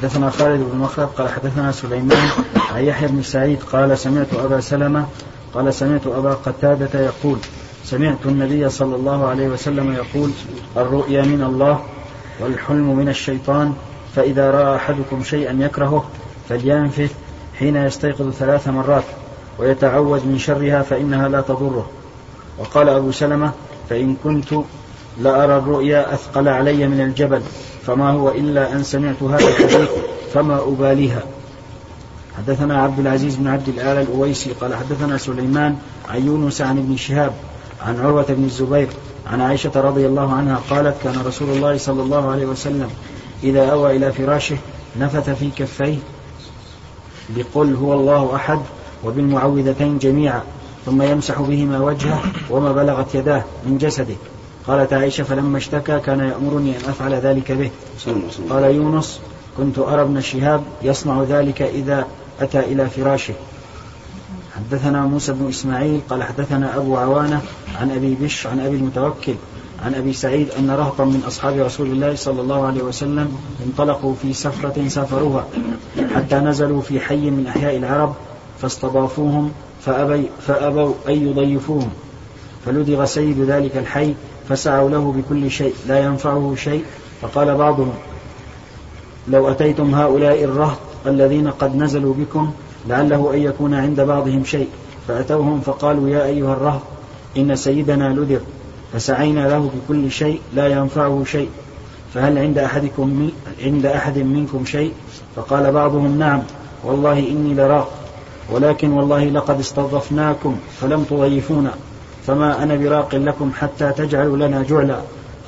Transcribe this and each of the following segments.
حدثنا خالد بن مخلد قال حدثنا سليمان عن يحيى بن سعيد قال سمعت أبا سلمة قال سمعت أبا قتادة يقول سمعت النبي صلى الله عليه وسلم يقول الرؤيا من الله والحلم من الشيطان فإذا رأى أحدكم شيئا يكرهه فلينفث حين يستيقظ ثلاث مرات ويتعوذ من شرها فإنها لا تضره. وقال أبو سلمة فإن كنت لأرى الرؤيا أثقل علي من الجبل. فما هو إلا أن سمعت هذا الحديث فما أباليها. حدثنا عبد العزيز بن عبد الآلة الأويسي قال حدثنا سليمان عن يونس عن ابن شهاب عن عروة بن الزبير عن عائشة رضي الله عنها قالت كان رسول الله صلى الله عليه وسلم إذا أوى إلى فراشه نفث في كفيه بقل هو الله أحد وبالمعوذتين جميعا ثم يمسح بهما وجهه وما بلغت يداه من جسده. قالت عائشة فلما اشتكى كان يأمرني أن أفعل ذلك به. قال يونس كنت أرى ابن شهاب يصنع ذلك إذا أتى إلى فراشه. حدثنا موسى بن إسماعيل قال حدثنا أبو عوانة عن أبي بش عن أبي المتوكل عن أبي سعيد أن رهطا من أصحاب رسول الله صلى الله عليه وسلم انطلقوا في سفرة سافروها حتى نزلوا في حي من أحياء العرب فاستضافوهم فأبي فأبوا أن يضيفوهم. فلدغ سيد ذلك الحي فسعوا له بكل شيء لا ينفعه شيء. فقال بعضهم لو أتيتم هؤلاء الرهط الذين قد نزلوا بكم لعله أن يكون عند بعضهم شيء. فأتوهم فقالوا يا أيها الرهط إن سيدنا لدغ فسعينا له بكل شيء لا ينفعه شيء. فهل عند أحدكم عند أحد منكم شيء؟ فقال بعضهم نعم. والله إني لراق ولكن والله لقد استضفناكم فلم تضيفونا. فما أنا براق لكم حتى تجعلوا لنا جعلا.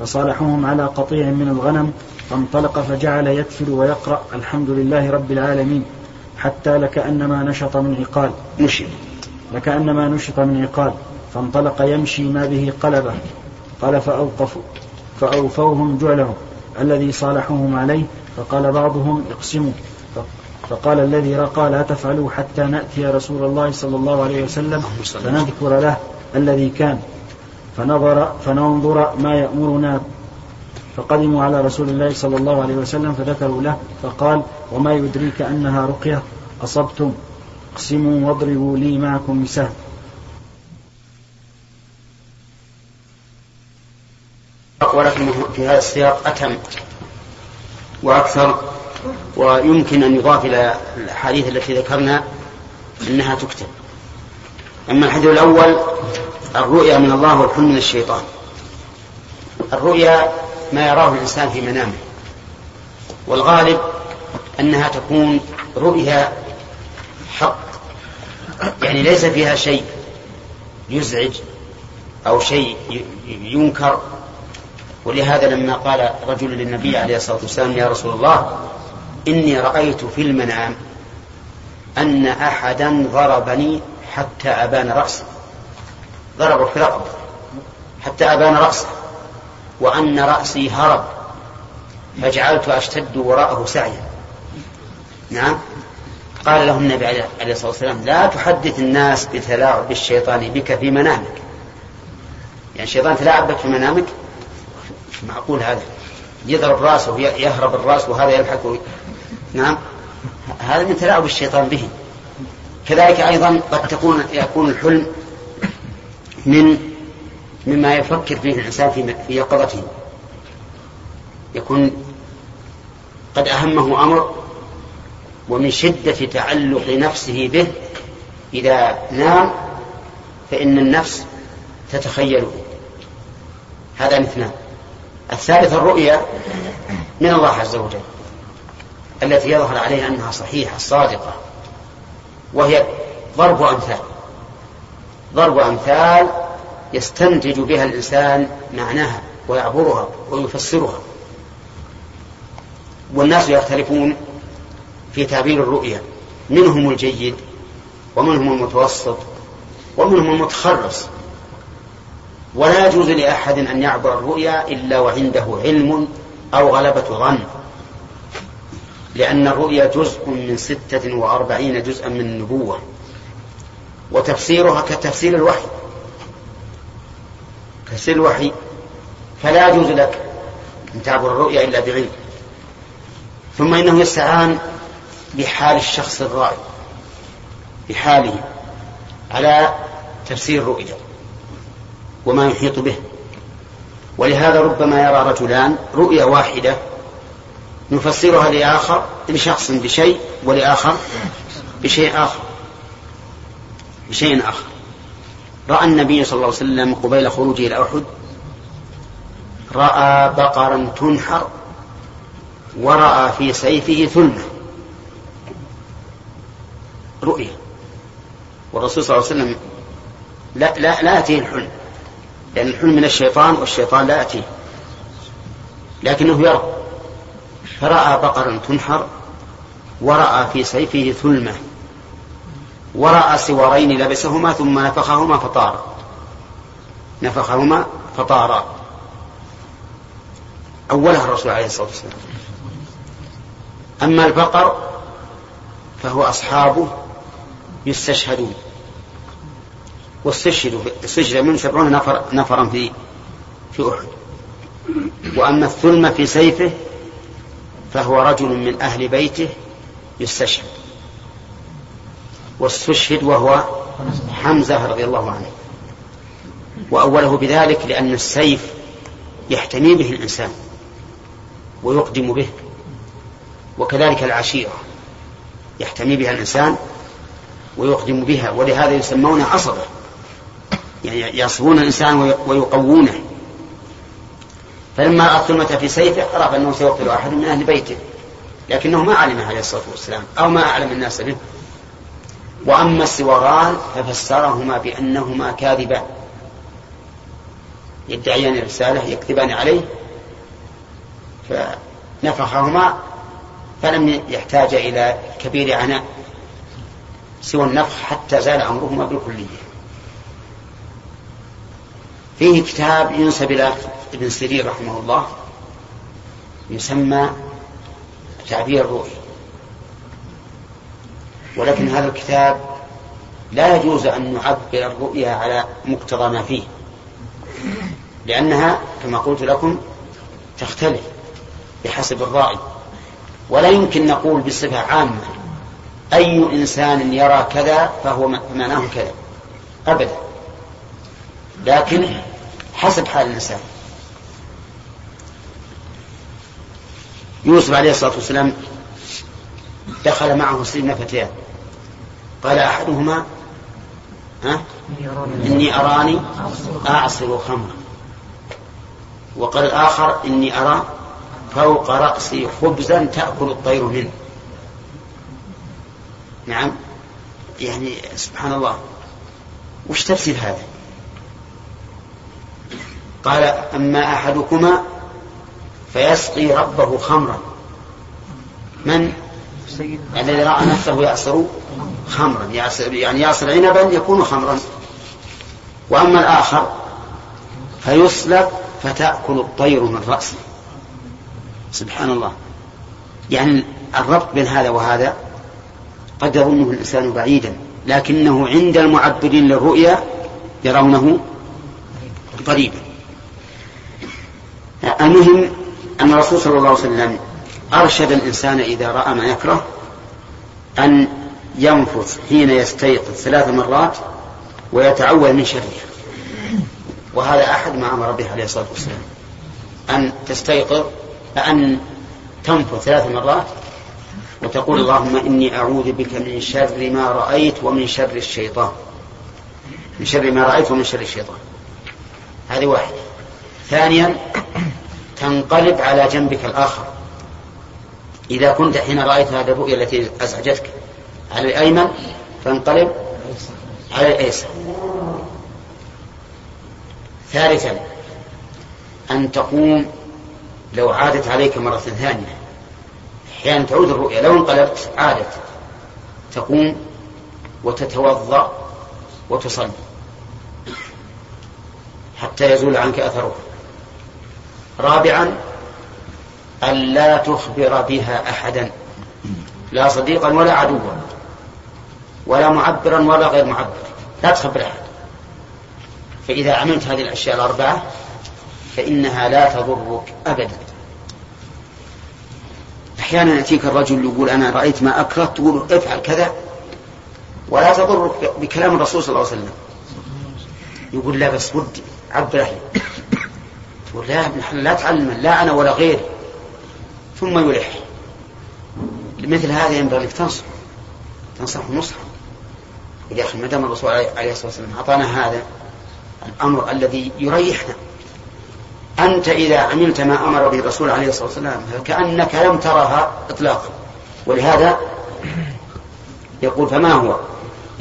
فصالحوهم على قطيع من الغنم فانطلق فجعل يكفل ويقرأ الحمد لله رب العالمين. حتى لكأنما نشط من عقال. نشط. لكأنما نشط من عقال. فانطلق يمشي ما به قلبه. قال فأوقفوا فأوفوهم جعلهم. الذي صالحوهم عليه فقال بعضهم اقسموا. فقال الذي رقى لا تفعلوا حتى نأتي رسول الله صلى الله عليه وسلم فنذكر له. الذي كان. فنظر فننظر ما يأمرنا. فقدموا على رسول الله صلى الله عليه وسلم فذكروا له فقال وما يدريك أنها رقية؟ أصبتم. اقسموا واضربوا لي معكم بسهم ولكن في هذا السياق أتم وأكثر ويمكن أن يضاف إلى الأحاديث التي ذكرنا أنها تكتب. أما الحديث الأول الرؤيا من الله والحلم من الشيطان. الرؤيا ما يراه الإنسان في منامه. والغالب أنها تكون رؤيا حق يعني ليس فيها شيء يزعج أو شيء ينكر. ولهذا لما قال رجل للنبي عليه الصلاة والسلام يا رسول الله إني رأيت في المنام أن أحدا ضربني حتى أبان رأسي ضربه في رقبة حتى أبان رأسه. وأن رأسي هرب. فجعلت أشتد وراءه سعيا. نعم. قال له النبي عليه الصلاة والسلام لا تحدث الناس بتلاعب الشيطان بك في منامك. يعني الشيطان تلاعب بك في منامك؟ معقول هذا. يضرب رأسه يهرب الرأس وهذا يلحق نعم. هذا من تلاعب الشيطان به. كذلك أيضا قد تكون يكون الحلم من مما يفكر فيه الإنسان في يقظته. يكون قد أهمه أمر ومن شدة تعلق نفسه به إذا نام فإن النفس تتخيله. هذا اثنان الثالث الرؤيا من الله عز وجل التي يظهر عليها أنها صحيحة صادقة. وهي ضرب أمثال. ضرب أمثال يستنتج بها الإنسان معناها ويعبرها ويفسرها. والناس يختلفون في تعبير الرؤيا منهم الجيد ومنهم المتوسط ومنهم المتخرص. ولا يجوز لأحد أن يعبر الرؤيا إلا وعنده علم أو غلبة ظن لأن الرؤيا جزء من ستة وأربعين جزءا من النبوة وتفسيرها كتفسير الوحي كتفسير الوحي. فلا يجوز لك أن تعبر الرؤيا إلا بعلم. ثم إنه يستعان بحال الشخص الرائي بحاله على تفسير الرؤيا وما يحيط به. ولهذا ربما يرى رجلان رؤيا واحدة نفسرها لآخر لشخص بشيء ولآخر بشيء آخر. بشيء آخر. رأى النبي صلى الله عليه وسلم قبيل خروجه إلى أحد. رأى بقرا تنحر ورأى في سيفه ثلمة. رؤيا. والرسول صلى الله عليه وسلم لا لا لا يأتيه الحلم. لأن الحلم من الشيطان والشيطان لا يأتيه. لكنه يرى. فرأى بقرا تنحر ورأى في سيفه ثلمة ورأى سوارين لبسهما ثم نفخهما فطارا نفخهما فطارا. أولها الرسول عليه الصلاة والسلام. أما البقر فهو أصحابه يستشهدون واستشهدوا استشهد من سبعون نفر نفرا في في أحد. وأما الثلم في سيفه فهو رجل من أهل بيته يستشهد. واستشهد وهو حمزة رضي الله عنه. وأوله بذلك لأن السيف يحتمي به الإنسان ويقدم به وكذلك العشيرة يحتمي بها الإنسان ويقدم بها ولهذا يسمون عصبة يعني يصبون الإنسان ويقوونه. فلما رأى الثلمة في سيفه عرف أنه سيقتل أحد من أهل بيته لكنه ما علم عليه الصلاة والسلام أو ما أعلم الناس به. وأما السواران ففسرهما بأنهما كاذبان يدعيان الرسالة يكذبان عليه فنفخهما فلم يحتاج إلى كبير عناء سوى النفخ حتى زال أمرهما بالكلية. فيه كتاب ينسب إلى ابن سيرين رحمه الله يسمى تعبير الرؤيا. ولكن هذا الكتاب لا يجوز أن نعبر الرؤيا على مقتضى ما فيه لأنها كما قلت لكم تختلف بحسب الرأي. ولا يمكن نقول بصفة عامة أي إنسان يرى كذا فهو معناه كذا أبدا. لكن حسب حال الإنسان يوسف عليه الصلاة والسلام دخل معه سلم فتيان قال أحدهما ها؟ إني أراني أعصر خمرا. وقال الآخر إني أرى فوق رأسي خبزا تأكل الطير منه. نعم. يعني سبحان الله. وش تفسير هذا؟ قال أما أحدكما فيسقي ربه خمرا. من؟ الذي رأى نفسه يعصر خمرا. يعصر يعني يعصر عنبا يكون خمرا. وأما الآخر فيصلب فتأكل الطير من رأسه. سبحان الله. يعني الربط بين هذا وهذا قد يظنه الإنسان بعيدا. لكنه عند المعبرين للرؤيا يرونه قريبا. المهم أن الرسول صلى الله عليه وسلم أرشد الإنسان إذا رأى ما يكره أن ينفث حين يستيقظ ثلاث مرات ويتعوذ من شره. وهذا أحد ما أمر به عليه الصلاة والسلام. أن تستيقظ أن تنفث ثلاث مرات وتقول اللهم إني أعوذ بك من شر ما رأيت ومن شر الشيطان. من شر ما رأيت ومن شر الشيطان. هذه واحدة. ثانيا تنقلب على جنبك الآخر. إذا كنت حين رأيت هذه الرؤيا التي أزعجتك على الأيمن فانقلب على الأيسر ثالثا أن تقوم لو عادت عليك مرة ثانية. أحيانا تعود الرؤيا لو انقلبت عادت تقوم وتتوضأ وتصلي حتى يزول عنك أثره رابعا ألا تخبر بها أحدا لا صديقا ولا عدوا ولا معبرا ولا غير معبر لا تخبر أحد. فإذا عملت هذه الأشياء الأربعة فإنها لا تضرك أبدا. أحيانا يأتيك الرجل يقول أنا رأيت ما أكره تقول افعل كذا ولا تضرك بكلام الرسول صلى الله عليه وسلم. يقول لا بس ودي عبر أهلي. تقول لا نحن لا تعلم لا أنا ولا غيري. ثم يلح. مثل هذا ينبغي لك تنصح. تنصح نصحا يا أخي ما دام الرسول عليه الصلاة والسلام أعطانا هذا الأمر الذي يريحنا. أنت إذا عملت ما أمر به الرسول عليه الصلاة والسلام فكأنك لم ترها إطلاقا. ولهذا يقول فما هو؟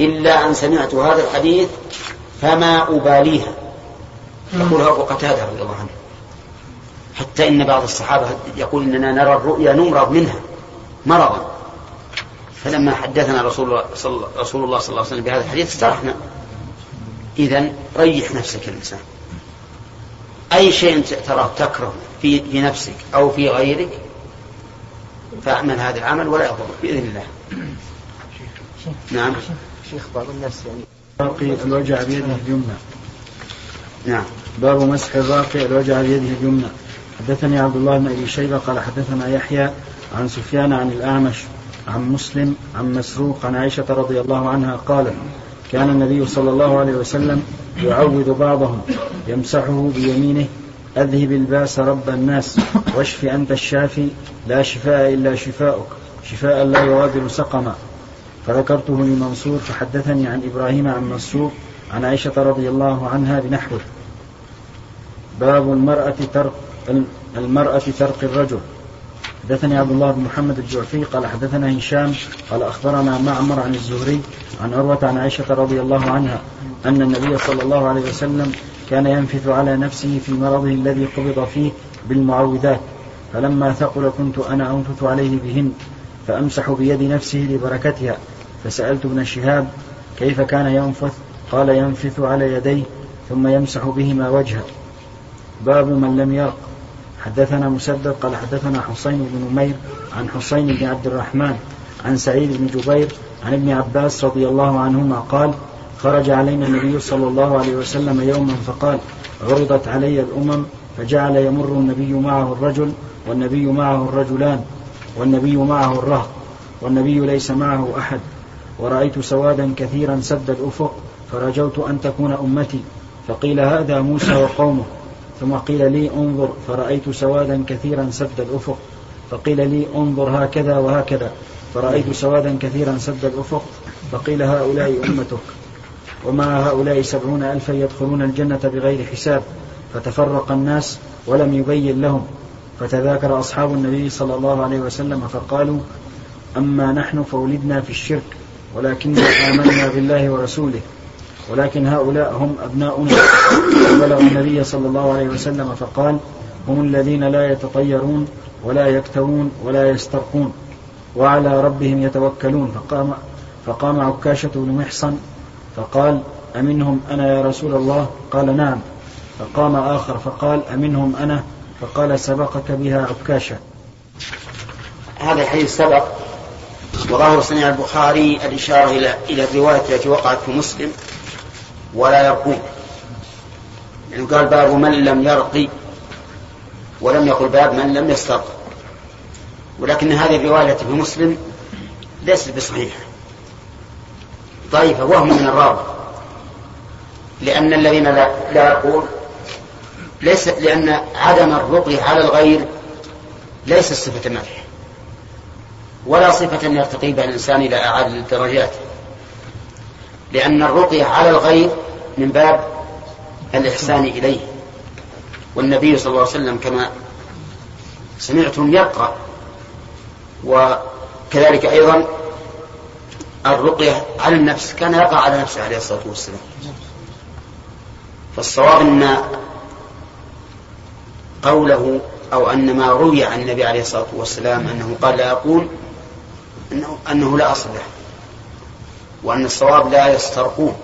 إلا أن سمعت هذا الحديث فما أباليها. يقول أبو قتادة رضي الله عنه. حتى إن بعض الصحابة يقول إننا نرى الرؤيا نمرض منها مرضا. فلما حدثنا رسول الله صلى, رسول الله صلى الله عليه وسلم بهذا الحديث استرحنا إذا ريح نفسك الإنسان. أي شيء تراه تكره في, في نفسك أو في غيرك فاعمل هذا العمل ولا يضرك بإذن الله. نعم. شيخ بعض الناس يعني باقي الوجع بيده اليمنى. نعم. باب مسح الراقي الوجع بيده اليمنى. حدثني عبد الله بن أبي شيبة قال حدثنا يحيى عن سفيان عن الأعمش عن مسلم عن مسروق عن عائشة رضي الله عنها قالت كان النبي صلى الله عليه وسلم يعوذ بعضهم يمسحه بيمينه أذهب الباس رب الناس واشف أنت الشافي لا شفاء إلا شفاؤك شفاء لا يغادر سقما. فذكرته لمنصور فحدثني عن إبراهيم عن منصور عن عائشة رضي الله عنها بنحوه. باب المرأة ترك المرأة ترك الرجل. حدثني عبد الله بن محمد الجعفي قال حدثنا هشام قال أخبرنا معمر عن الزهري عن عروة عن عائشة رضي الله عنها أن النبي صلى الله عليه وسلم كان ينفث على نفسه في مرضه الذي قبض فيه بالمعوذات فلما ثقل كنت أنا أنفث عليه بهن فأمسح بيد نفسه لبركتها فسألت ابن شهاب كيف كان ينفث؟ قال ينفث على يديه ثم يمسح بهما وجهه. باب من لم يرق. حدثنا مسدد قال حدثنا حسين بن نمير عن حسين بن عبد الرحمن عن سعيد بن جبير عن ابن عباس رضي الله عنهما قال خرج علينا النبي صلى الله عليه وسلم يوما فقال عرضت علي الأمم فجعل يمر النبي معه الرجل والنبي معه الرجلان والنبي معه الرهط والنبي ليس معه أحد ورأيت سوادا كثيرا سد الأفق فرجوت أن تكون أمتي فقيل هذا موسى وقومه. ثم قيل لي انظر فرأيت سوادا كثيرا سد الأفق. فقيل لي انظر هكذا وهكذا. فرأيت سوادا كثيرا سد الأفق. فقيل هؤلاء أمتك. ومع هؤلاء سبعون ألفا يدخلون الجنة بغير حساب. فتفرق الناس ولم يبين لهم. فتذاكر أصحاب النبي صلى الله عليه وسلم فقالوا أما نحن فولدنا في الشرك ولكننا آمنا بالله ورسوله. ولكن هؤلاء هم أبناؤنا. بلغ النبي صلى الله عليه وسلم فقال هم الذين لا يتطيرون ولا يكتوون ولا يسترقون وعلى ربهم يتوكلون. فقام فقام عكاشة بن محصن فقال أمنهم أنا يا رسول الله؟ قال نعم. فقام آخر فقال أمنهم أنا؟ فقال سبقك بها عكاشة. هذا الحديث سبق وظاهر صنيع البخاري الإشارة إلى إلى الرواية التي وقعت في مسلم. ولا يرقون يعني قال باب من لم يرقي ولم يقل باب من لم يسترق. ولكن هذه الرواية في مسلم ليست بصحيحة. ضعيفة وهم من الراوي. لأن الذين لا, لا يقول ليس لأن عدم الرقي على الغير ليس صفة مدح. ولا صفة يرتقي بها الإنسان إلى أعالي الدرجات لأن الرقية على الغير من باب الإحسان إليه. والنبي صلى الله عليه وسلم كما سمعتم يقرأ وكذلك أيضا الرقية على النفس كان يقع على نفسه عليه الصلاة والسلام. فالصواب أن قوله أو أن ما روي عن النبي عليه الصلاة والسلام أنه قال لا يقول أنه, أنه لا أصل له وأن الصواب لا يسترقون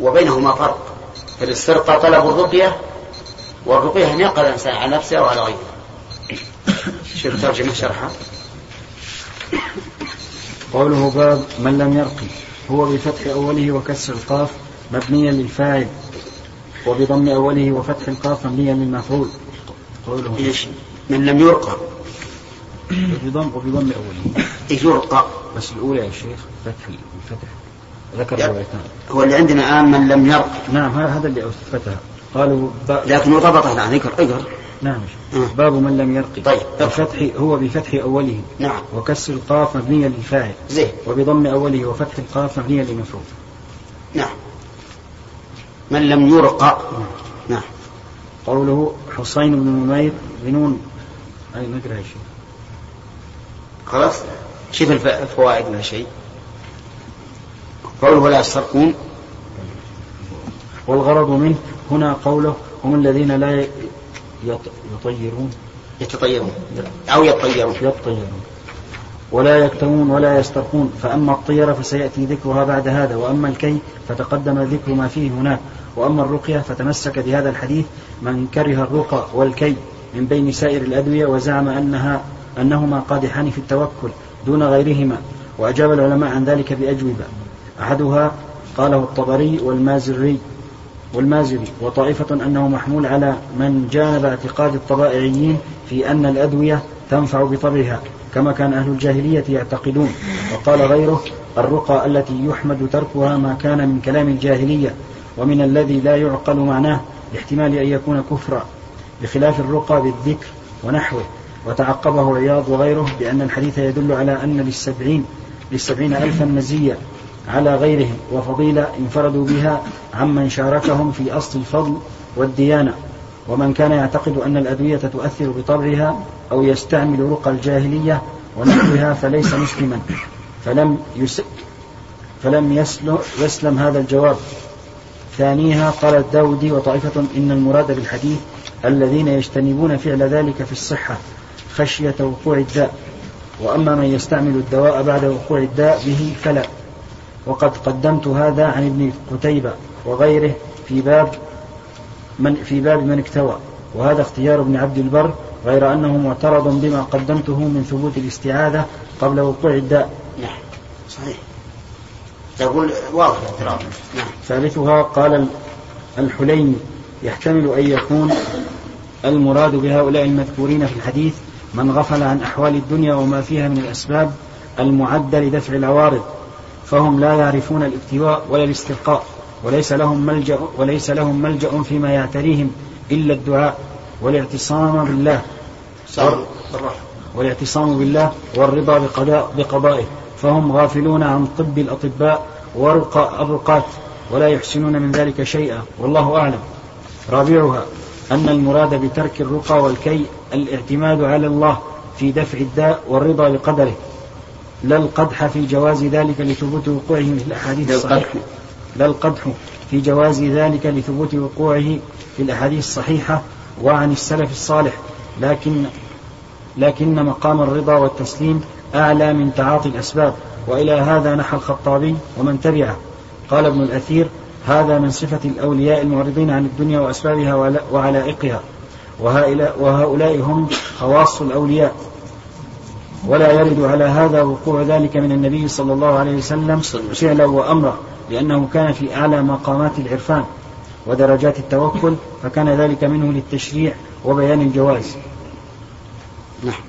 وبينهما فرق. فالاسترقاء طلب الرقية والرقية أن يقرأ الإنسان على نفسه أو على غيره. شوف ترجمة شرحها. قوله باب من لم يرقي هو بفتح أوله وكسر القاف مبنيا للفاعل وبضم أوله وفتح القاف مبنيا للمفعول. قوله إيش؟ من لم يرقى. بضم وبضم أوله. يرقى. بس الأولى يا شيخ فتح الفتح. ذكر روايتان. هو اللي عندنا الآن من لم يرق. نعم هذا اللي أثبتها قالوا لكن وضبطه الآن اقرأ اقرأ. نعم آه. باب من لم يرقي طيب بفتح هو بفتح أوله. نعم. وكسر القاف مبنية للفاعل. زين. وبضم أوله وفتح القاف مبنية للمفعول. نعم. من لم يرقى نعم. قوله حسين بن نمير بنون. أي نقرأ شيء خلاص؟ شوف الفوائد من شيء؟ قوله ولا يسترقون. والغرض منه هنا قوله هم الذين لا يطيرون. يتطيرون. أو يطيرون. يطيرون. ولا يكتمون ولا يسترقون. فأما الطيرة فسيأتي ذكرها بعد هذا. وأما الكي فتقدم ذكر ما فيه هناك. وأما الرقية فتمسك بهذا الحديث من كره الرقى والكي من بين سائر الأدوية وزعم أنها أنهما قادحان في التوكل. دون غيرهما وأجاب العلماء عن ذلك بأجوبة. أحدها قاله الطبري والمازري والمازري وطائفة أنه محمول على من جانب اعتقاد الطبائعيين في أن الأدوية تنفع بطبعها كما كان أهل الجاهلية يعتقدون. وقال غيره الرقى التي يحمد تركها ما كان من كلام الجاهلية ومن الذي لا يعقل معناه لاحتمال أن يكون كفرا بخلاف الرقى بالذكر ونحوه. وتعقبه عياض وغيره بأن الحديث يدل على أن للسبعين للسبعين ألفا مزية على غيرهم وفضيلة انفردوا بها عمن شاركهم في أصل الفضل والديانة. ومن كان يعتقد أن الأدوية تؤثر بطبعها أو يستعمل رقى الجاهلية ونحوها فليس مسلما. فلم يس فلم يسلم, يسلم هذا الجواب. ثانيها قال الداودي وطائفة إن المراد بالحديث الذين يجتنبون فعل ذلك في الصحة خشية وقوع الداء. وأما من يستعمل الدواء بعد وقوع الداء به فلا. وقد قدمت هذا عن ابن قتيبة وغيره في باب من في باب من اكتوى. وهذا اختيار ابن عبد البر غير أنه معترض بما قدمته من ثبوت الاستعاذة قبل وقوع الداء. نعم. صحيح. تقول واضح الاعتراض. نعم. ثالثها قال الحليمي يحتمل أن يكون المراد بهؤلاء المذكورين في الحديث من غفل عن أحوال الدنيا وما فيها من الأسباب المعدة لدفع العوارض فهم لا يعرفون الاكتواء ولا الاسترقاء وليس لهم ملجأ وليس لهم ملجأ فيما يعتريهم إلا الدعاء والاعتصام بالله. والاعتصام بالله والرضا بقضاء بقضائه. فهم غافلون عن طب الأطباء ورقى الرقاة ولا يحسنون من ذلك شيئا والله أعلم. رابعها أن المراد بترك الرقى والكي الاعتماد على الله في دفع الداء والرضا بقدره لا القدح في جواز ذلك لثبوت وقوعه في الأحاديث الصحيحة. لا القدح في جواز ذلك لثبوت وقوعه في الأحاديث الصحيحة وعن السلف الصالح لكن لكن مقام الرضا والتسليم أعلى من تعاطي الأسباب. وإلى هذا نحى الخطابي ومن تبعه. قال ابن الأثير هذا من صفة الأولياء المعرضين عن الدنيا وأسبابها وعلائقها. وهؤلاء هم خواص الأولياء. ولا يرد على هذا وقوع ذلك من النبي صلى الله عليه وسلم فعلا وأمرا لأنه كان في أعلى مقامات العرفان ودرجات التوكل فكان ذلك منه للتشريع وبيان الجواز نعم.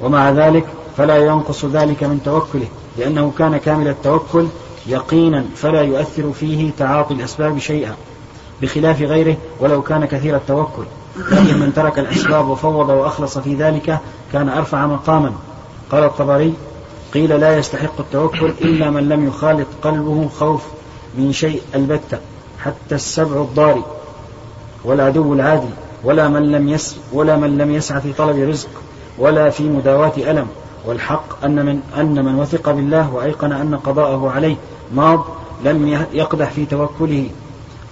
ومع ذلك فلا ينقص ذلك من توكله لأنه كان كامل التوكل يقينا فلا يؤثر فيه تعاطي الأسباب شيئا بخلاف غيره ولو كان كثير التوكل. لكن من ترك الأسباب وفوض وأخلص في ذلك كان أرفع مقاما. قال الطبري قيل لا يستحق التوكل إلا من لم يخالط قلبه خوف من شيء البتة حتى السبع الضاري والعدو العادي ولا من لم يس ولا من لم يسعى في طلب رزق ولا في مداواة ألم. والحق أن من أن من وثق بالله وأيقن أن قضاءه عليه. ماض لم يقدح في توكله.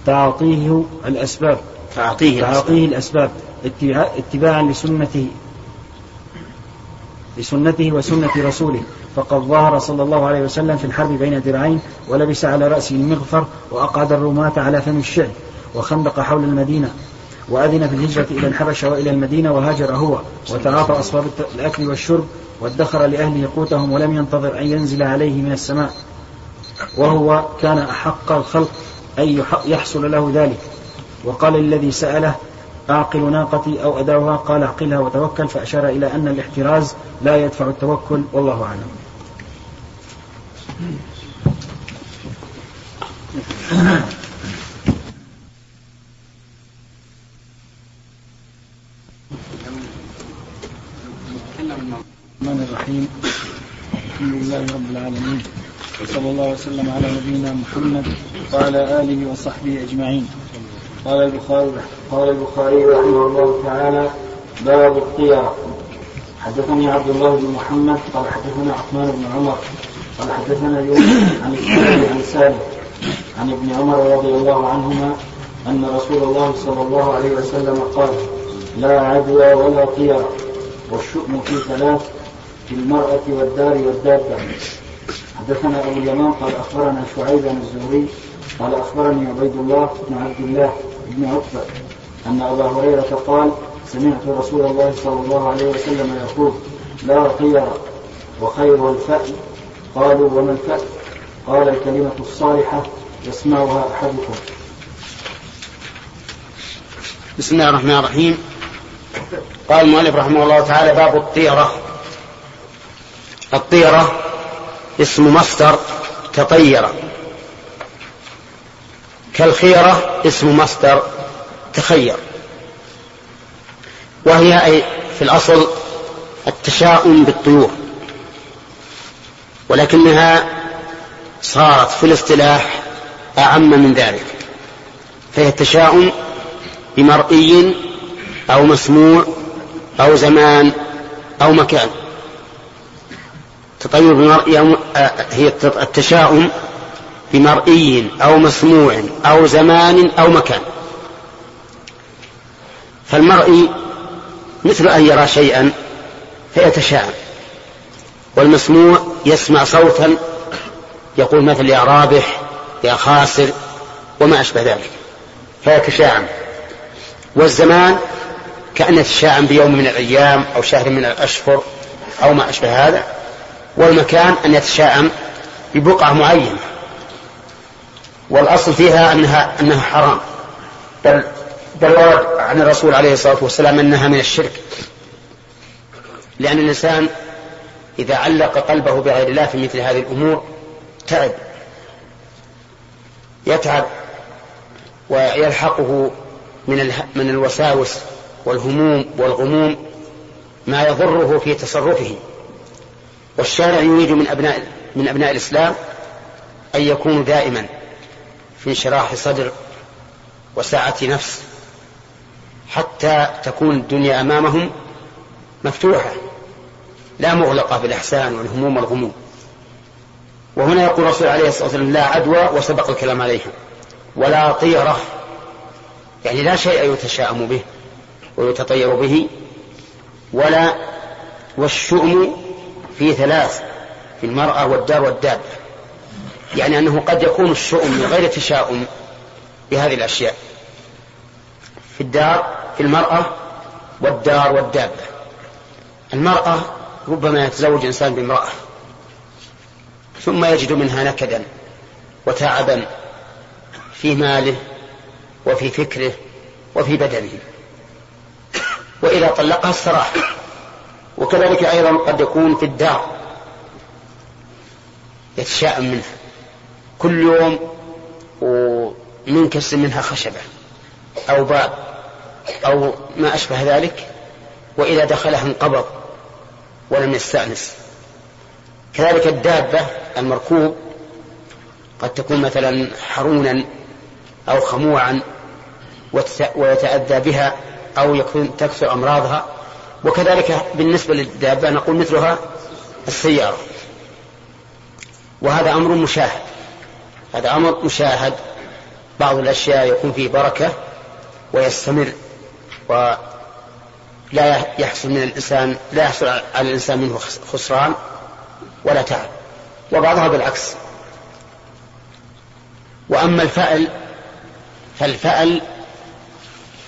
تعاطيه الأسباب. تعاطيه, تعاطيه الأسباب. اتباعا لسنته. لسنته وسنة رسوله. فقد ظهر صلى الله عليه وسلم في الحرب بين درعين ولبس على رأسه المغفر وأقعد الرماة على فم الشعب وخندق حول المدينة وأذن في الهجرة إلى الحبشة وإلى المدينة وهاجر هو وتعاطى أسباب الأكل والشرب وادخر لأهله قوتهم ولم ينتظر أن ينزل عليه من السماء. وهو كان أحق الخلق أن يحصل له ذلك. وقال الذي سأله أعقل ناقتي أو أداوها قال أعقلها وتوكل. فأشار إلى أن الاحتراز لا يدفع التوكل. والله أعلم. الرحمن الرحيم. الحمد لله رب العالمين. وصلى الله وسلم على نبينا محمد وعلى آله وصحبه أجمعين. قال البخاري قال البخاري رحمه الله تعالى باب الطيرة حدثني عبد الله بن محمد قال حدثنا عثمان بن عمر قال حدثنا يوسف عن عن سالم عن ابن عمر رضي الله عنهما أن رسول الله صلى الله عليه وسلم قال لا عدوى ولا طيرة والشؤم في ثلاث في المرأة والدار والدابة. حدثنا أبو اليمان قال أخبرنا شعيب بن الزهري قال أخبرني عبيد الله بن عبد الله بن عتبة أن أبا هريرة قال سمعت رسول الله صلى الله عليه وسلم يقول لا خير وخير الفأل قالوا وما الفأل؟ قال الكلمة الصالحة يسمعها أحدكم بسم الله الرحمن الرحيم. قال المؤلف رحمه الله تعالى باب الطيرة الطيرة اسم مصدر تطير. كالخيرة اسم مصدر تخير. وهي أي في الأصل التشاؤم بالطيور. ولكنها صارت في الاصطلاح أعم من ذلك. فهي التشاؤم بمرئي أو مسموع أو زمان أو مكان. بمرئي أو آه، هي التشاؤم بمرئي أو مسموع أو زمان أو مكان. فالمرئي مثل أن يرى شيئا فيتشاءم والمسموع يسمع صوتا يقول مثل يا رابح يا خاسر وما أشبه ذلك فيتشاءم. والزمان كأن يتشاءم بيوم من الأيام أو شهر من الأشهر أو ما أشبه هذا. والمكان أن يتشاءم ببقعة معينة. والأصل فيها أنها أنها حرام. بل بل ورد عن الرسول عليه الصلاة والسلام أنها من الشرك. لأن الإنسان إذا علق قلبه بغير الله في مثل هذه الأمور تعب. يتعب ويلحقه من من الوساوس والهموم والغموم ما يضره في تصرفه. والشارع يريد من أبناء من أبناء الإسلام أن يكونوا دائما في انشراح صدر وسعة نفس حتى تكون الدنيا أمامهم مفتوحة لا مغلقة بالإحسان والهموم والغموم. وهنا يقول الرسول عليه الصلاة والسلام لا عدوى وسبق الكلام عليها ولا طيرة يعني لا شيء يتشاءم به ويتطير به ولا والشؤم في ثلاث في المرأة والدار والدابة يعني أنه قد يكون الشؤم من غير تشاؤم بهذه الأشياء. في الدار في المرأة والدار والدابة المرأة ربما يتزوج إنسان بامرأة ثم يجد منها نكدا وتعبا في ماله وفي فكره وفي بدنه. وإذا طلقها استراح وكذلك أيضا قد يكون في الدار يتشاءم منها كل يوم ومنكسر منها خشبة أو باب أو ما أشبه ذلك وإذا دخلها انقبض ولم يستأنس. كذلك الدابة المركوب قد تكون مثلا حرونا أو خموعا ويتأذى بها أو يكون تكثر أمراضها وكذلك بالنسبة للدابة نقول مثلها السيارة. وهذا أمر مشاهد. هذا أمر مشاهد. بعض الأشياء يكون فيه بركة ويستمر ولا يحصل من الإنسان لا يحصل على الإنسان منه خسران ولا تعب. وبعضها بالعكس. وأما الفأل فالفأل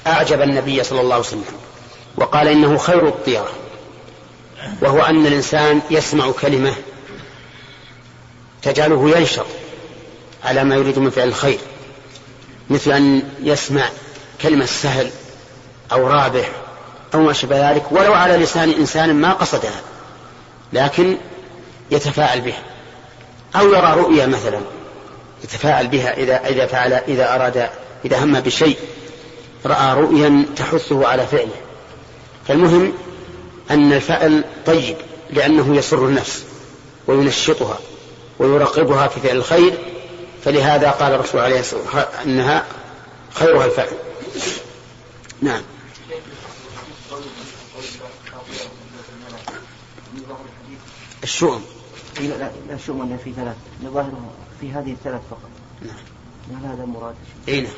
أعجب النبي صلى الله عليه وسلم. وقال إنه خير الطيرة وهو أن الإنسان يسمع كلمة تجعله ينشط على ما يريد من فعل الخير مثل أن يسمع كلمة سهل أو رابح أو ما شابه ذلك ولو على لسان إنسان ما قصدها لكن يتفاعل بها أو يرى رؤيا مثلا يتفاعل بها إذا إذا فعل إذا أراد إذا هم بشيء رأى رؤيا تحثه على فعله. فالمهم أن الفعل طيب لأنه يسر النفس وينشطها ويرغبها في فعل الخير فلهذا قال الرسول عليه الصلاة والسلام أنها خيرها الفعل نعم. الشؤم. لا لا الشؤم أنه في ثلاث. ظاهره في هذه الثلاث فقط. نعم. هل هذا مراد اي نعم.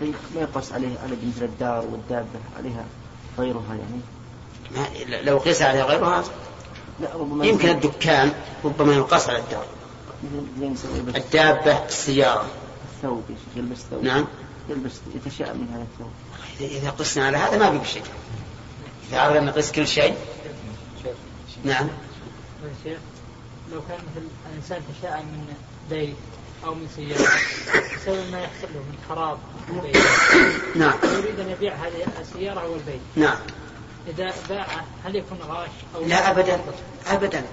طيب، ما يقص عليه؟ على مثل الدار والدابة عليها غيرها يعني. ما لو قيس عليها غيرها لا ربما يمكن الدكان ربما يقاس على الدار. الدابة السيارة. الثوب يلبس ثوب. نعم. يلبس يتشاءم من هذا الثوب. إذا قسنا على هذا ما في شيء إذا أردنا نقيس كل شيء. نعم. لو كان مثل الإنسان تشاءم من بيت أو من سيارة. بسبب ما يحصل له من خراب البيت. نعم. يريد أن يبيع هذه السيارة أو البيت. نعم. إذا باعه هل يكون غاش أو لا أبدا. أبدا.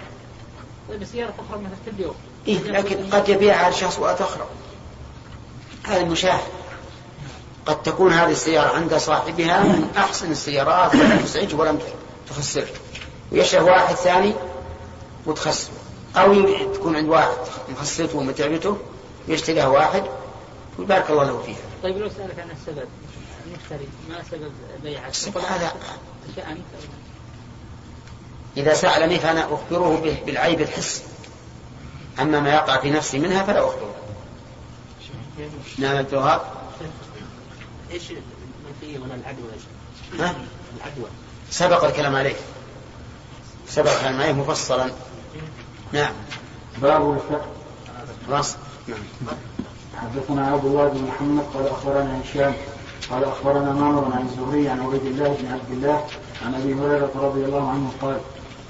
طيب السيارة تخرب مثلا كل يوم. إيه لكن قد يبيعها لشخص وتخرب هذا المشاهد. قد تكون هذه السيارة عند صاحبها من أحسن السيارات ولم تزعج ولم تخسر. ويشري واحد ثاني وتخسر أو تكون عند واحد مخسرته ومتعبته. يشتريها واحد ويبارك الله له فيها. طيب لو سألك عن السبب المشتري ما سبب بيعة؟ السبب هذا إذا سألني فأنا أخبره بالعيب الحسي أما ما يقع في نفسي منها فلا أخبره. نعم الجواب. إيش المنفية ولا العدوى ها؟ العدوى سبق الكلام عليه سبق الكلام عليه مفصلا نعم باب الفقه خلاص نعم. حدثنا عبد الله بن محمد قال أخبرنا هشام قال أخبرنا معمر عن الزهري عن عبيد الله بن عبد الله عن أبي هريرة رضي الله عنه قال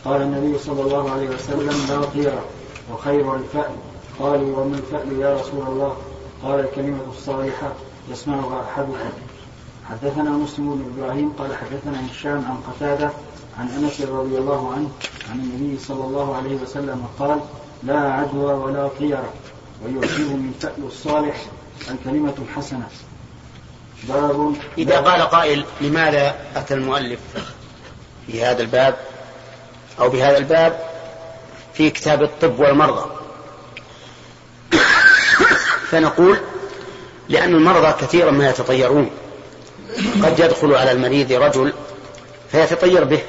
قال النبي صلى الله عليه وسلم لا طير وخير الفأل. قالوا وما الفأل يا رسول الله؟ قال الكلمة الصالحة يسمعها أحدكم. حدثنا مسلم بن إبراهيم قال حدثنا هشام عن قتادة عن أنس رضي الله عنه عن النبي صلى الله عليه وسلم قال لا عدوى ولا طيرة. ويعجب من فأل الصالح الكلمة الحسنة. باب إذا قال قائل لماذا أتى المؤلف في هذا الباب؟ أو بهذا الباب في كتاب الطب والمرضى. فنقول لأن المرضى كثيرا ما يتطيرون. قد يدخل على المريض رجل فيتطير به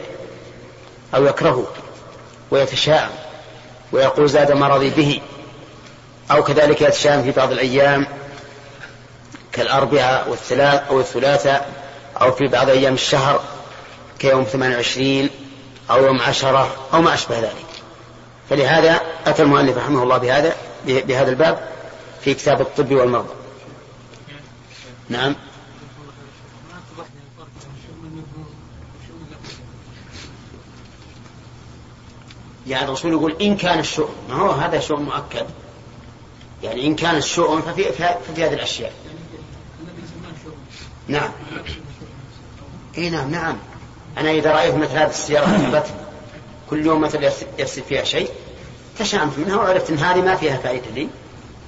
أو يكرهه ويتشاءم ويقول زاد مرضي به. أو كذلك يتشاءم في بعض الأيام كالأربعاء والثلاث أو الثلاثاء أو في بعض أيام الشهر كيوم 28 أو يوم عشرة أو ما أشبه ذلك. فلهذا أتى المؤلف رحمه الله بهذا بهذا الباب في كتاب الطب والمرضى. نعم. يعني الرسول يقول إن كان الشؤم ما هو هذا شؤم مؤكد؟ يعني إن كان الشؤم ففي, ففي هذه الأشياء. نعم. إي نعم نعم. أنا إذا رأيت مثل هذه السيارة كل يوم مثل يفسد فيها شيء تشامت منها وعرفت إن هذه ما فيها فائدة لي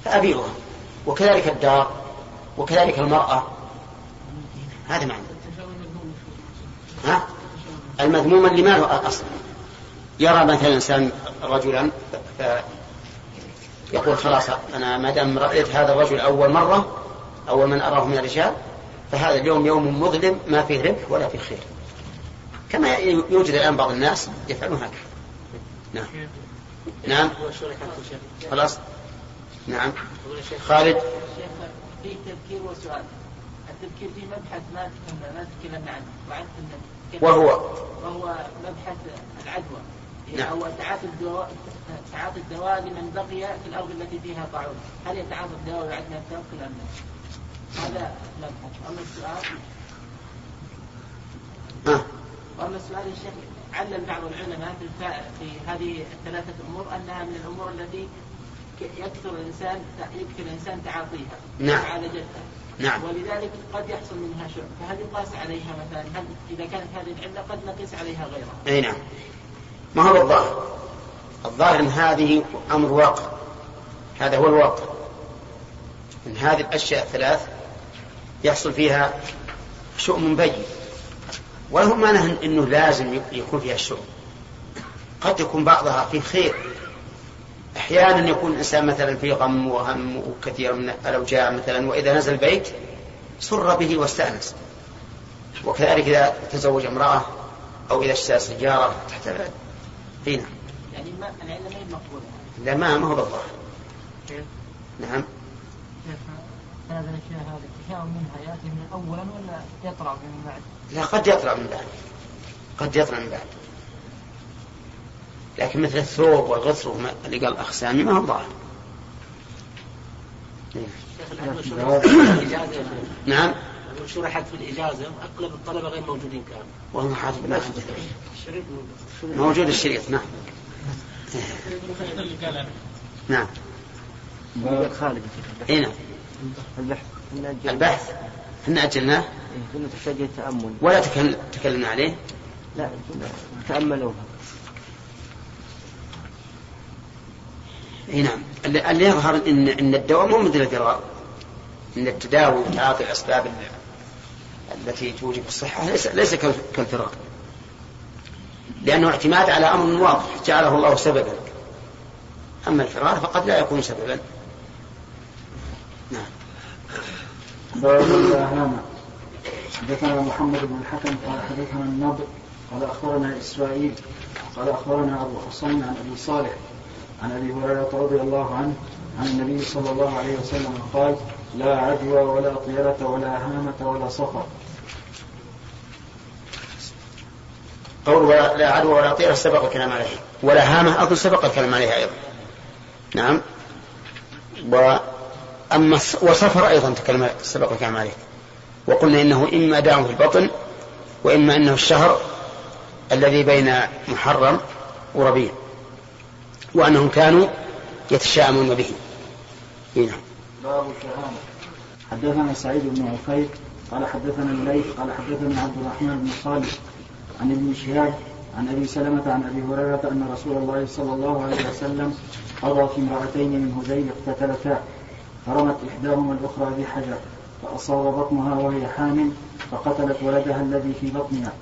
فأبيعها. وكذلك الدار وكذلك المرأة. هذا معنى. ها؟ المذموم اللي ما له اصل يرى مثلا إنسان رجلا يقول خلاص أنا ما دام رأيت هذا الرجل أول مرة أول من أراه من الرجال فهذا اليوم يوم مظلم ما فيه ربح ولا فيه خير. كما يوجد الآن بعض الناس يفعلون هكذا. نعم. نعم. خلاص. نعم. خالد. في تذكير وسؤال. التذكير في مبحث ما ما تكلمنا عنه. وهو؟ وهو مبحث العدوى. نعم. هو تعاطي الدواء تعاطي الدواء لمن بقي في الأرض التي فيها طاعون. هل يتعاطى الدواء ويعدها التوكل أم لا؟ هذا مبحث أما السؤال. وأما السؤال الشيخ علم بعض العلماء في هذه الثلاثة أمور أنها من الأمور التي يكثر الإنسان يكثر الإنسان تعاطيها. نعم. معالجتها. نعم. ولذلك قد يحصل منها شرب فهل يقاس عليها مثلا؟ هل إذا كانت هذه العلة قد نقيس عليها غيرها؟ أي نعم. ما هو الظاهر؟ الظاهر أن هذه أمر واقع. هذا هو الواقع. أن هذه الأشياء الثلاث يحصل فيها شؤم بين. وله معنى أنه لازم يكون فيها الشؤم قد يكون بعضها في خير. أحيانا يكون الإنسان مثلا في غم وهم وكثير من الأوجاع مثلا وإذا نزل البيت سر به واستأنس. وكذلك إذا تزوج امرأة أو إذا اشترى سيارة تحت هنا يعني ما العلة ما هي مقبولة. لا ما ما هو بالظاهر نعم. هذا. الاشياء هذه التشاؤم منها يأتي من اولا ولا يطلع من بعد؟ لا قد يطلع من بعد. قد يطلع من بعد. لكن مثل الثوب والغسل اللي قال الاخ سامي ما هو ظاهر. نعم. شرحت في الإجازة أغلب الطلبة غير موجودين كانوا. والله حاطب لا موجود. الشريط نعم. نعم. خالد اي نعم. البحث البحث. إحنا أجلناه. كنا إيه، تحتاج التامل ولا تكلمنا عليه. لا تاملوها اي نعم. اللي يظهر ان إن الدواء مو مثل الفرار إن التداوي وتعاطي الاسباب التي توجب الصحة ليس ليس كالفرار لأنه اعتماد على أمر واضح جعله الله سببا. أما الفرار فقد لا يكون سببا. نعم. حدثنا محمد بن الحكم قال حدثنا النضر قال أخبرنا إسرائيل قال أخبرنا أبو حسين عن أبي صالح عن أبي هريرة رضي الله عنه عن النبي صلى الله عليه وسلم قال لا عدوى ولا طيرة ولا هامة ولا صفر قول ولا لا عدوى ولا طيرة سبق الكلام عليه. ولا هامة أظن سبق الكلام عليها أيضا. نعم. أما وصفر أيضا تكلم سبق الكلام عليه. وقلنا إنه إما داع في البطن وإما أنه الشهر الذي بين محرم وربيع وأنهم كانوا يتشاءمون به. هنا باب الشهامة حدثنا سعيد بن عفيف قال حدثنا الليث قال حدثنا عبد الرحمن بن صالح عن ابن شهاب عن أبي سلمة عن أبي هريرة أن رسول الله صلى الله عليه وسلم قضى في امرأتين من هذيل اقتتلتا فرمت إحداهما الأخرى بحجر فأصاب بطنها وهي حامل فقتلت ولدها الذي في بطنها.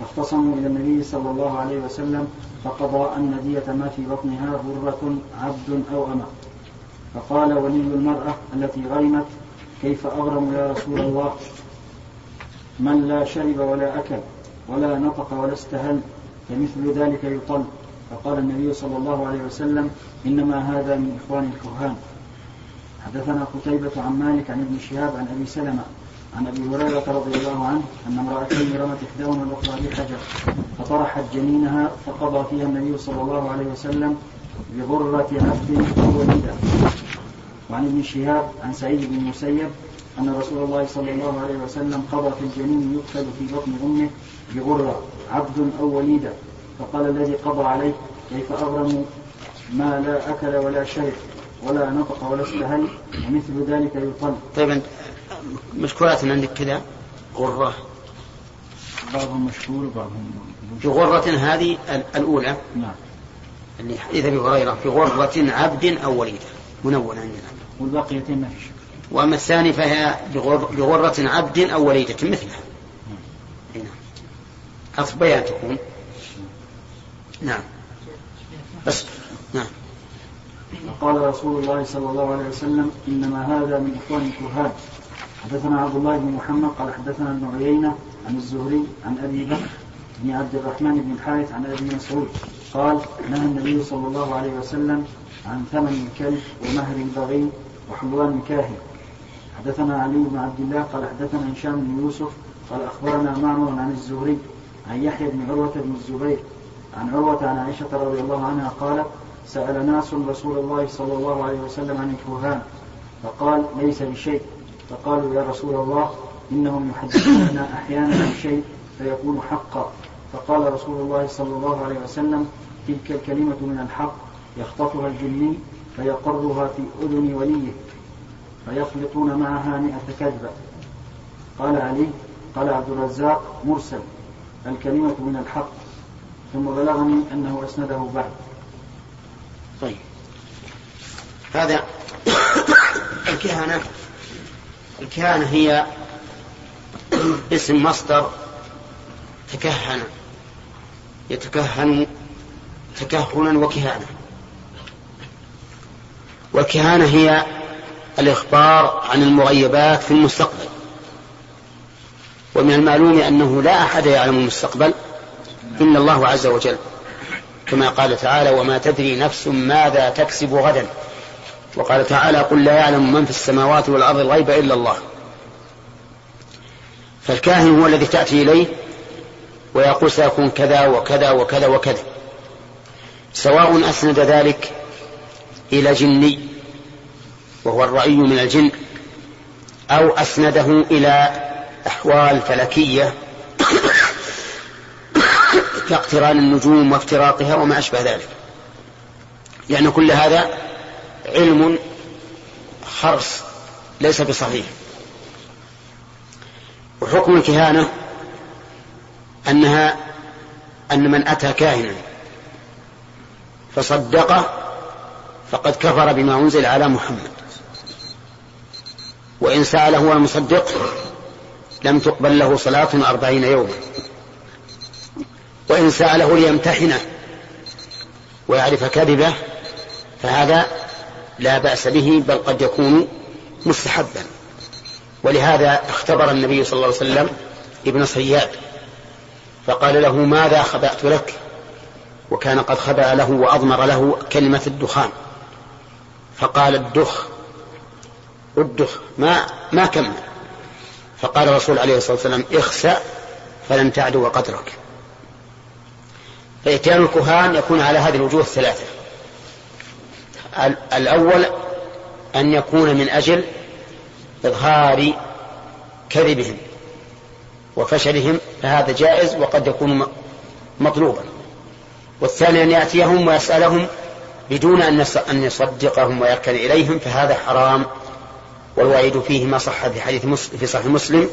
فاختصموا إلى النبي صلى الله عليه وسلم فقضى أن دية ما في بطنها غرة عبد أو أمة. فقال ولي المرأة التي غرمت كيف أغرم يا رسول الله؟ من لا شرب ولا أكل. ولا نطق ولا استهل فمثل ذلك يطل. فقال النبي صلى الله عليه وسلم إنما هذا من إخوان الكهان. حدثنا قتيبة عن مالك عن ابن شهاب عن أبي سلمة عن أبي هريرة رضي الله عنه أن امرأتين رمت إحداهما الأخرى بحجر فطرحت جنينها فقضى فيها النبي صلى الله عليه وسلم بغرة عبد وليدة وعن ابن شهاب عن سعيد بن المسيب أن رسول الله صلى الله عليه وسلم قضى في الجنين يقتل في بطن أمه بغرة عبد أو وليدة. فقال الذي قضى عليه كيف أغرم ما لا أكل ولا شرب ولا نطق ولا استهل ومثل ذلك يطل. طيب مشكورات عندك كذا؟ غرة. بعضهم مشكور وبعضهم في غرة هذه الأولى؟ نعم. اللي حديث أبي هريرة في غرة عبد أو وليدة منونة عندنا. والبقيتين ما فيش وأما الثاني فهي بغرة عبد أو وليدة مثلها نعم. أصل بيان تكون نعم. بس. نعم. قال رسول الله صلى الله عليه وسلم إنما هذا من إخوان الكهان. حدثنا عبد الله بن محمد قال حدثنا ابن عيينة عن الزهري عن أبي بكر بن عبد الرحمن بن الحارث عن أبي مسعود. قال نهى النبي صلى الله عليه وسلم عن ثمن الكلب ومهر البغي وحلوان الكاهن حدثنا علي بن عبد الله قال حدثنا هشام بن يوسف قال أخبرنا معمر عن الزهري عن يحيى بن عروة بن الزبير عن عروة عن عائشة رضي الله عنها قالت سأل ناس رسول الله صلى الله عليه وسلم عن الكهان فقال ليس بشيء فقالوا يا رسول الله إنهم يحدثوننا أحيانا بشيء فيكون حقا فقال رسول الله صلى الله عليه وسلم تلك الكلمة من الحق يخطفها الجني فيقرها في أذن وليه فيخلطون معها مئة كذبة. قال علي قال عبد الرزاق مرسل. الكلمة من الحق. ثم بلغني أنه أسنده بعد. طيب. هذا الكهنة. الكهنة هي اسم مصدر تكهن. يتكهن تكهنا وكهانة. والكهانة هي الإخبار عن المغيبات في المستقبل. ومن المعلوم أنه لا أحد يعلم المستقبل إلا الله عز وجل. كما قال تعالى وما تدري نفس ماذا تكسب غدا وقال تعالى قل لا يعلم من في السماوات والأرض الغيب إلا الله فالكاهن هو الذي تأتي إليه ويقول سيكون كذا وكذا وكذا وكذا سواء أسند ذلك إلى جني وهو الرأي من الجن أو أسنده إلى أحوال فلكية كاقتران النجوم وافتراقها وما أشبه ذلك. لأن كل هذا علم خرص ليس بصحيح. وحكم الكهانة أنها أن من أتى كاهنا فصدقه فقد كفر بما أنزل على محمد. وإن سأله المصدق لم تقبل له صلاة أربعين يوما. وإن سأله ليمتحنه ويعرف كذبه فهذا لا بأس به بل قد يكون مستحبا. ولهذا اختبر النبي صلى الله عليه وسلم ابن صياد فقال له ماذا خبأت لك؟ وكان قد خبأ له وأضمر له كلمة الدخان. فقال الدخ الدخ ما ما كمل. فقال الرسول عليه الصلاة والسلام اخسأ فلن تعدو قدرك. فإتيان الكهان يكون على هذه الوجوه الثلاثة. الأول أن يكون من أجل إظهار كذبهم وفشلهم فهذا جائز وقد يكون مطلوبا. والثاني أن يأتيهم ويسألهم بدون أن يصدقهم ويركن إليهم فهذا حرام. والوعيد فيه ما صح في حديث مسلم في صحيح مسلم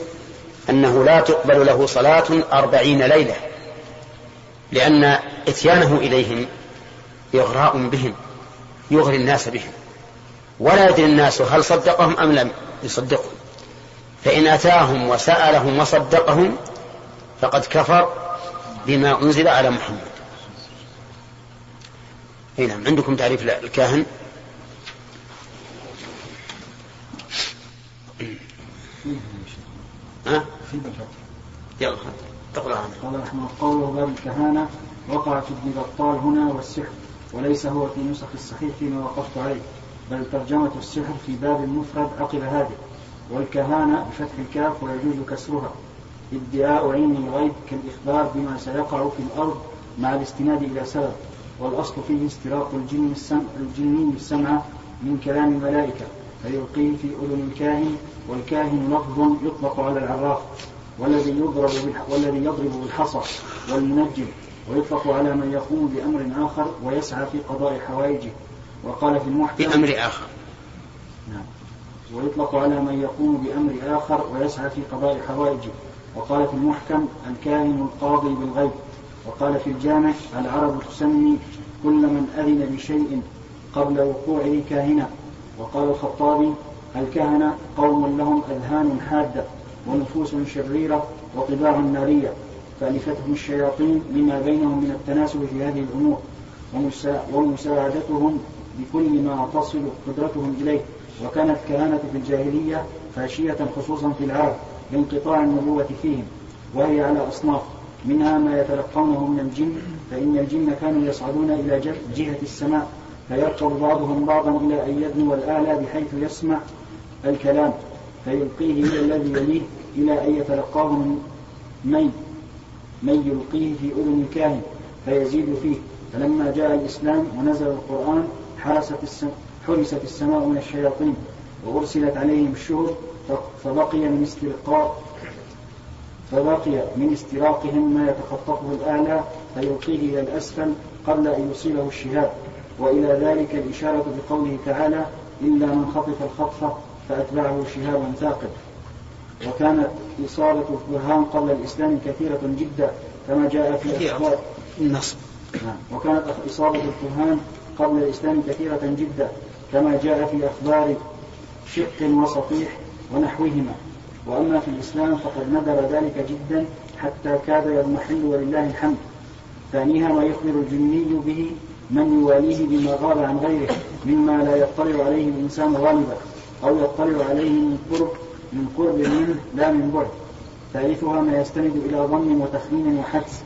أنه لا تقبل له صلاة أربعين ليلة لأن إتيانه إليهم إغراء بهم يغري الناس بهم ولا يدري الناس هل صدقهم أم لم يصدقهم فإن أتاهم وسألهم وصدقهم فقد كفر بما أنزل على محمد. نعم عندكم تعريف الكاهن؟ ها؟ يلا تقرأ قال رحمه الله قوله باب الكهانة وقع في ابن بطال هنا والسحر وليس هو في نسخ الصحيح فيما وقفت عليه بل ترجمة السحر في باب المفرد عقب هذه والكهانة بفتح الكاف ويجوز كسرها. ادعاء علم الغيب كالإخبار بما سيقع في الأرض مع الاستناد إلى سبب والأصل فيه استراق الجن السمع الجني السمع من كلام الملائكة. فيلقيه في أذن الكاهن والكاهن لفظ يطلق على العراف والذي يضرب والذي يضرب بالحصى والمنجم ويطلق على من يقوم بأمر آخر ويسعى في قضاء حوائجه. وقال في المحكم بأمر آخر. نعم. ويطلق على من يقوم بأمر آخر ويسعى في قضاء حوائجه. وقال في المحكم الكاهن القاضي بالغيب. وقال في الجامع العرب تسمي كل من أذن بشيء قبل وقوعه كاهنا. وقال الخطابي الكهنة قوم لهم أذهان حادة ونفوس شريرة وطباع نارية فألفتهم الشياطين لما بينهم من التناسب في هذه الأمور ومساعدتهم بكل ما تصل قدرتهم إليه وكانت كهانة في الجاهلية فاشية خصوصا في العرب لانقطاع النبوة فيهم وهي على أصناف منها ما يتلقونه من الجن فإن الجن كانوا يصعدون إلى جهة السماء فيركب بعضهم بعضا إلى أن يدنو الأعلى بحيث يسمع الكلام فيلقيه إلى الذي يليه إلى أن يتلقاه من من يلقيه في أذن الكاهن فيزيد فيه. فلما جاء الإسلام ونزل القرآن حرست السماء حرست السماء من الشياطين وأرسلت عليهم الشهر فبقي من استلقاء فبقي من استراقهم ما يتخطفه الأعلى فيلقيه إلى الأسفل قبل أن يصيبه الشهاب. وإلى ذلك الإشارة بقوله تعالى إلا من خطف الخطفة فأتبعه شهاب ثاقب. وكانت إصابة البرهان قبل الإسلام كثيرة جدا كما جاء في أخبار. النصب. نعم. وكانت إصابة الكهان قبل الإسلام كثيرة جدا كما جاء في أخبار شق وسطيح ونحوهما. وأما في الإسلام فقد ندر ذلك جدا حتى كاد يضمحل ولله الحمد. ثانيها ما يخبر الجني به من يواليه بما غاب عن غيره مما لا يطلع عليه الإنسان غالبا أو يطلع عليه من قرب من قرب منه لا من بعد. ثالثها ما يستند إلى ظن وتخمين وحدس.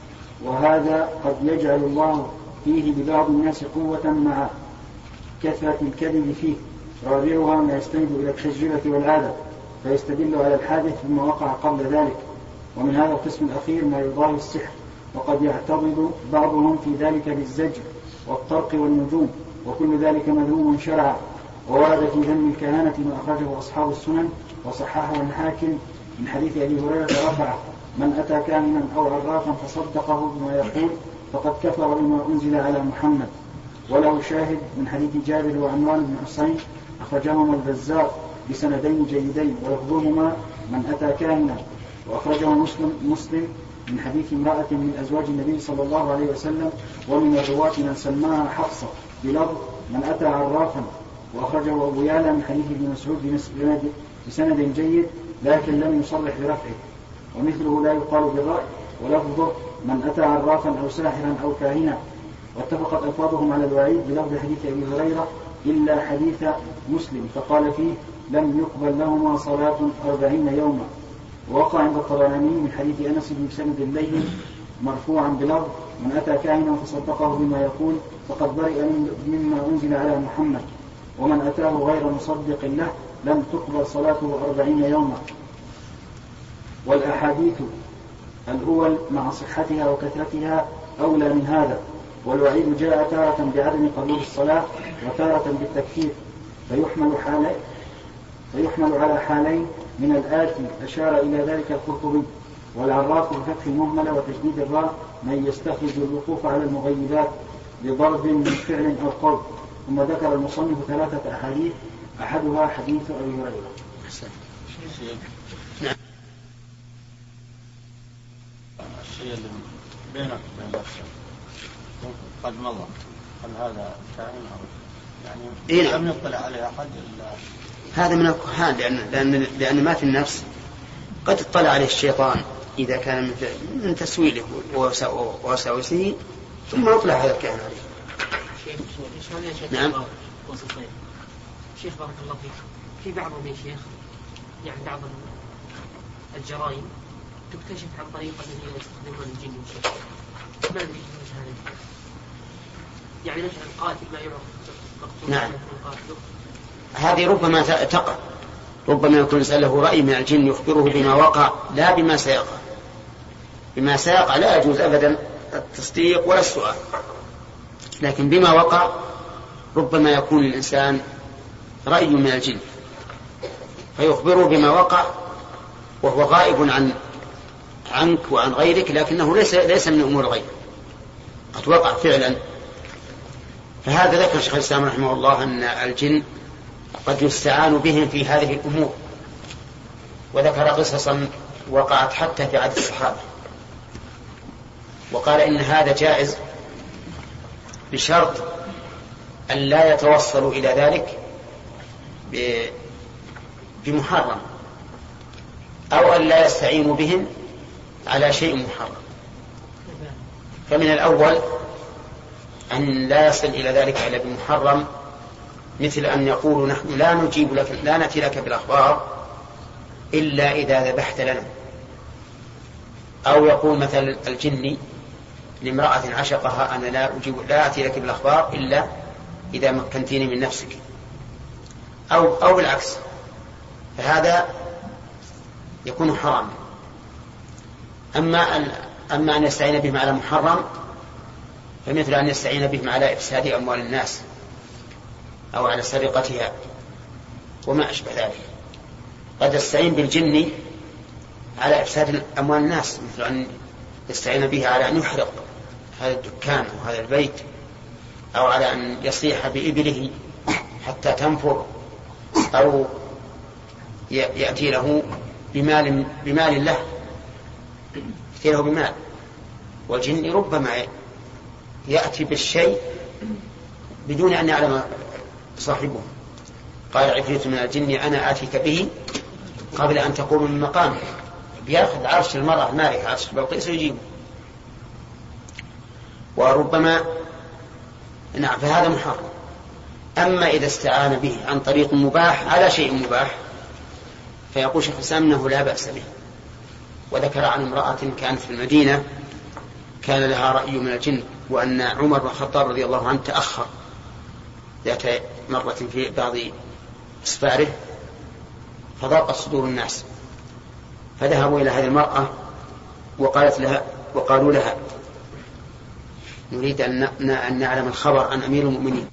وهذا قد يجعل الله فيه ببعض الناس قوة مع كثرة الكذب فيه. رابعها ما يستند إلى التجربة والعادة فيستدل على الحادث بما وقع قبل ذلك. ومن هذا القسم الأخير ما يضاهي السحر وقد يعتضد بعضهم في ذلك بالزجر. والطرق والنجوم وكل ذلك مذموم شرعا وورد في ذم الكهانة ما أخرجه أصحاب السنن وصححه الحاكم من حديث أبي هريرة رفعه من أتى كاهنا أو عرافا فصدقه بما يقول فقد كفر بما أنزل على محمد وله شاهد من حديث جابر وعمران بن حسين أخرجهما البزار بسندين جيدين ولفظهما من أتى كاهنا وأخرجه مسلم مسلم من حديث امرأة من أزواج النبي صلى الله عليه وسلم ومن الرواة من سماها حفصة بلفظ من أتى عرافا وأخرجه أبو يعلى من حديث ابن مسعود بسند جيد لكن لم يصرح برفعه. ومثله لا يقال بالرأي ولفظه من أتى عرافا أو ساحرا أو كاهنا واتفقت ألفاظهم على الوعيد بلفظ حديث أبي هريرة إلا حديث مسلم فقال فيه لم يقبل لهما صلاة أربعين يوما ووقع عند الطبراني من حديث أنس بن سند الليل مرفوعا بلفظ من أتى كاهنا فصدقه بما يقول فقد برئ مما أنزل على محمد. ومن أتاه غير مصدق له لم تقبل صلاته أربعين يوما. والأحاديث الأول مع صحتها وكثرتها أولى من هذا. والوعيد جاء تارة بعدم قبول الصلاة وتارة بالتكفير. فيحمل حالين فيحمل على حالين من الآتي أشار إلى ذلك القرطبي والعراف بفتح المهملة وتشديد الراء من يستخرج الوقوف على المغيبات بضرب من فعل أو قول ثم ذكر المصنف ثلاثة أحاديث أحدها حديث أبي هريرة. نعم. الشيء اللي بينك وبين نفسك قد مضى هل هذا كائن أو يعني إيه نعم. لم يطلع عليه أحد إلا هذا من الكهان لأن, لأن, لأن ما في النفس. قد اطلع عليه الشيطان إذا كان من, من تسويله ووساوسه ثم يطلع هذا الكائن عليه. نعم. شيخ بارك الله فيك. في بعضهم يا شيخ يعني بعض الجرائم تكتشف عن طريقة الذين يستخدمون الجن والشيطان ما هذا؟ يعني مثلا قاتل ما يعرف نعم. هذه ربما تقع ربما يكون الإنسان له رأي من الجن يخبره بما وقع لا بما سيقع. بما سيقع لا يجوز أبدا التصديق ولا السؤال. لكن بما وقع ربما يكون الإنسان رأي من الجن فيخبره بما وقع وهو غائب عن عنك وعن غيرك لكنه ليس ليس من أمور الغيب. قد وقع فعلا. فهذا ذكر شيخ الإسلام رحمه الله أن الجن قد يستعان بهم في هذه الأمور. وذكر قصصا وقعت حتى في عهد الصحابة. وقال إن هذا جائز بشرط أن لا يتوصلوا إلى ذلك بمحرم أو أن لا يستعينوا بهم على شيء محرم. فمن الأول أن لا يصل إلى ذلك إلا بمحرم مثل أن يقولوا نحن لا نجيب لك لا نأتي لك بالأخبار إلا إذا ذبحت لنا. أو يقول مثل الجني لامرأة عشقها أنا لا أجيب لا أتي لك بالأخبار إلا إذا مكنتيني من نفسك. أو أو بالعكس فهذا يكون حراما أما أن أما أن يستعين بهم على محرم فمثل أن يستعين بهم على إفساد أموال الناس. أو على سرقتها. وما أشبه ذلك. قد يستعين بالجن على إفساد أموال الناس مثل أن يستعين به على أن يحرق هذا الدكان أو هذا البيت أو على أن يصيح بإبله حتى تنفر أو يأتي له بمال بمال له يأتي له بمال. والجن ربما يأتي بالشيء بدون أن يعلم صاحبه. قال عفريت من الجن أنا آتيك به قبل أن تقوم من مقامك. بياخذ عرش المرأة المالكة عرش بلقيس ويجيبه وربما نعم فهذا محرم. أما إذا استعان به عن طريق مباح على شيء مباح. فيقول شيخ الإسلام أنه لا بأس به. وذكر عن امرأة كانت في المدينة كان لها رأي من الجن وأن عمر بن الخطاب رضي الله عنه تأخر. ذات مرة في بعض أسفاره فضاقت صدور الناس. فذهبوا إلى هذه المرأة وقالت لها وقالوا لها نريد أن نعلم الخبر عن أمير المؤمنين.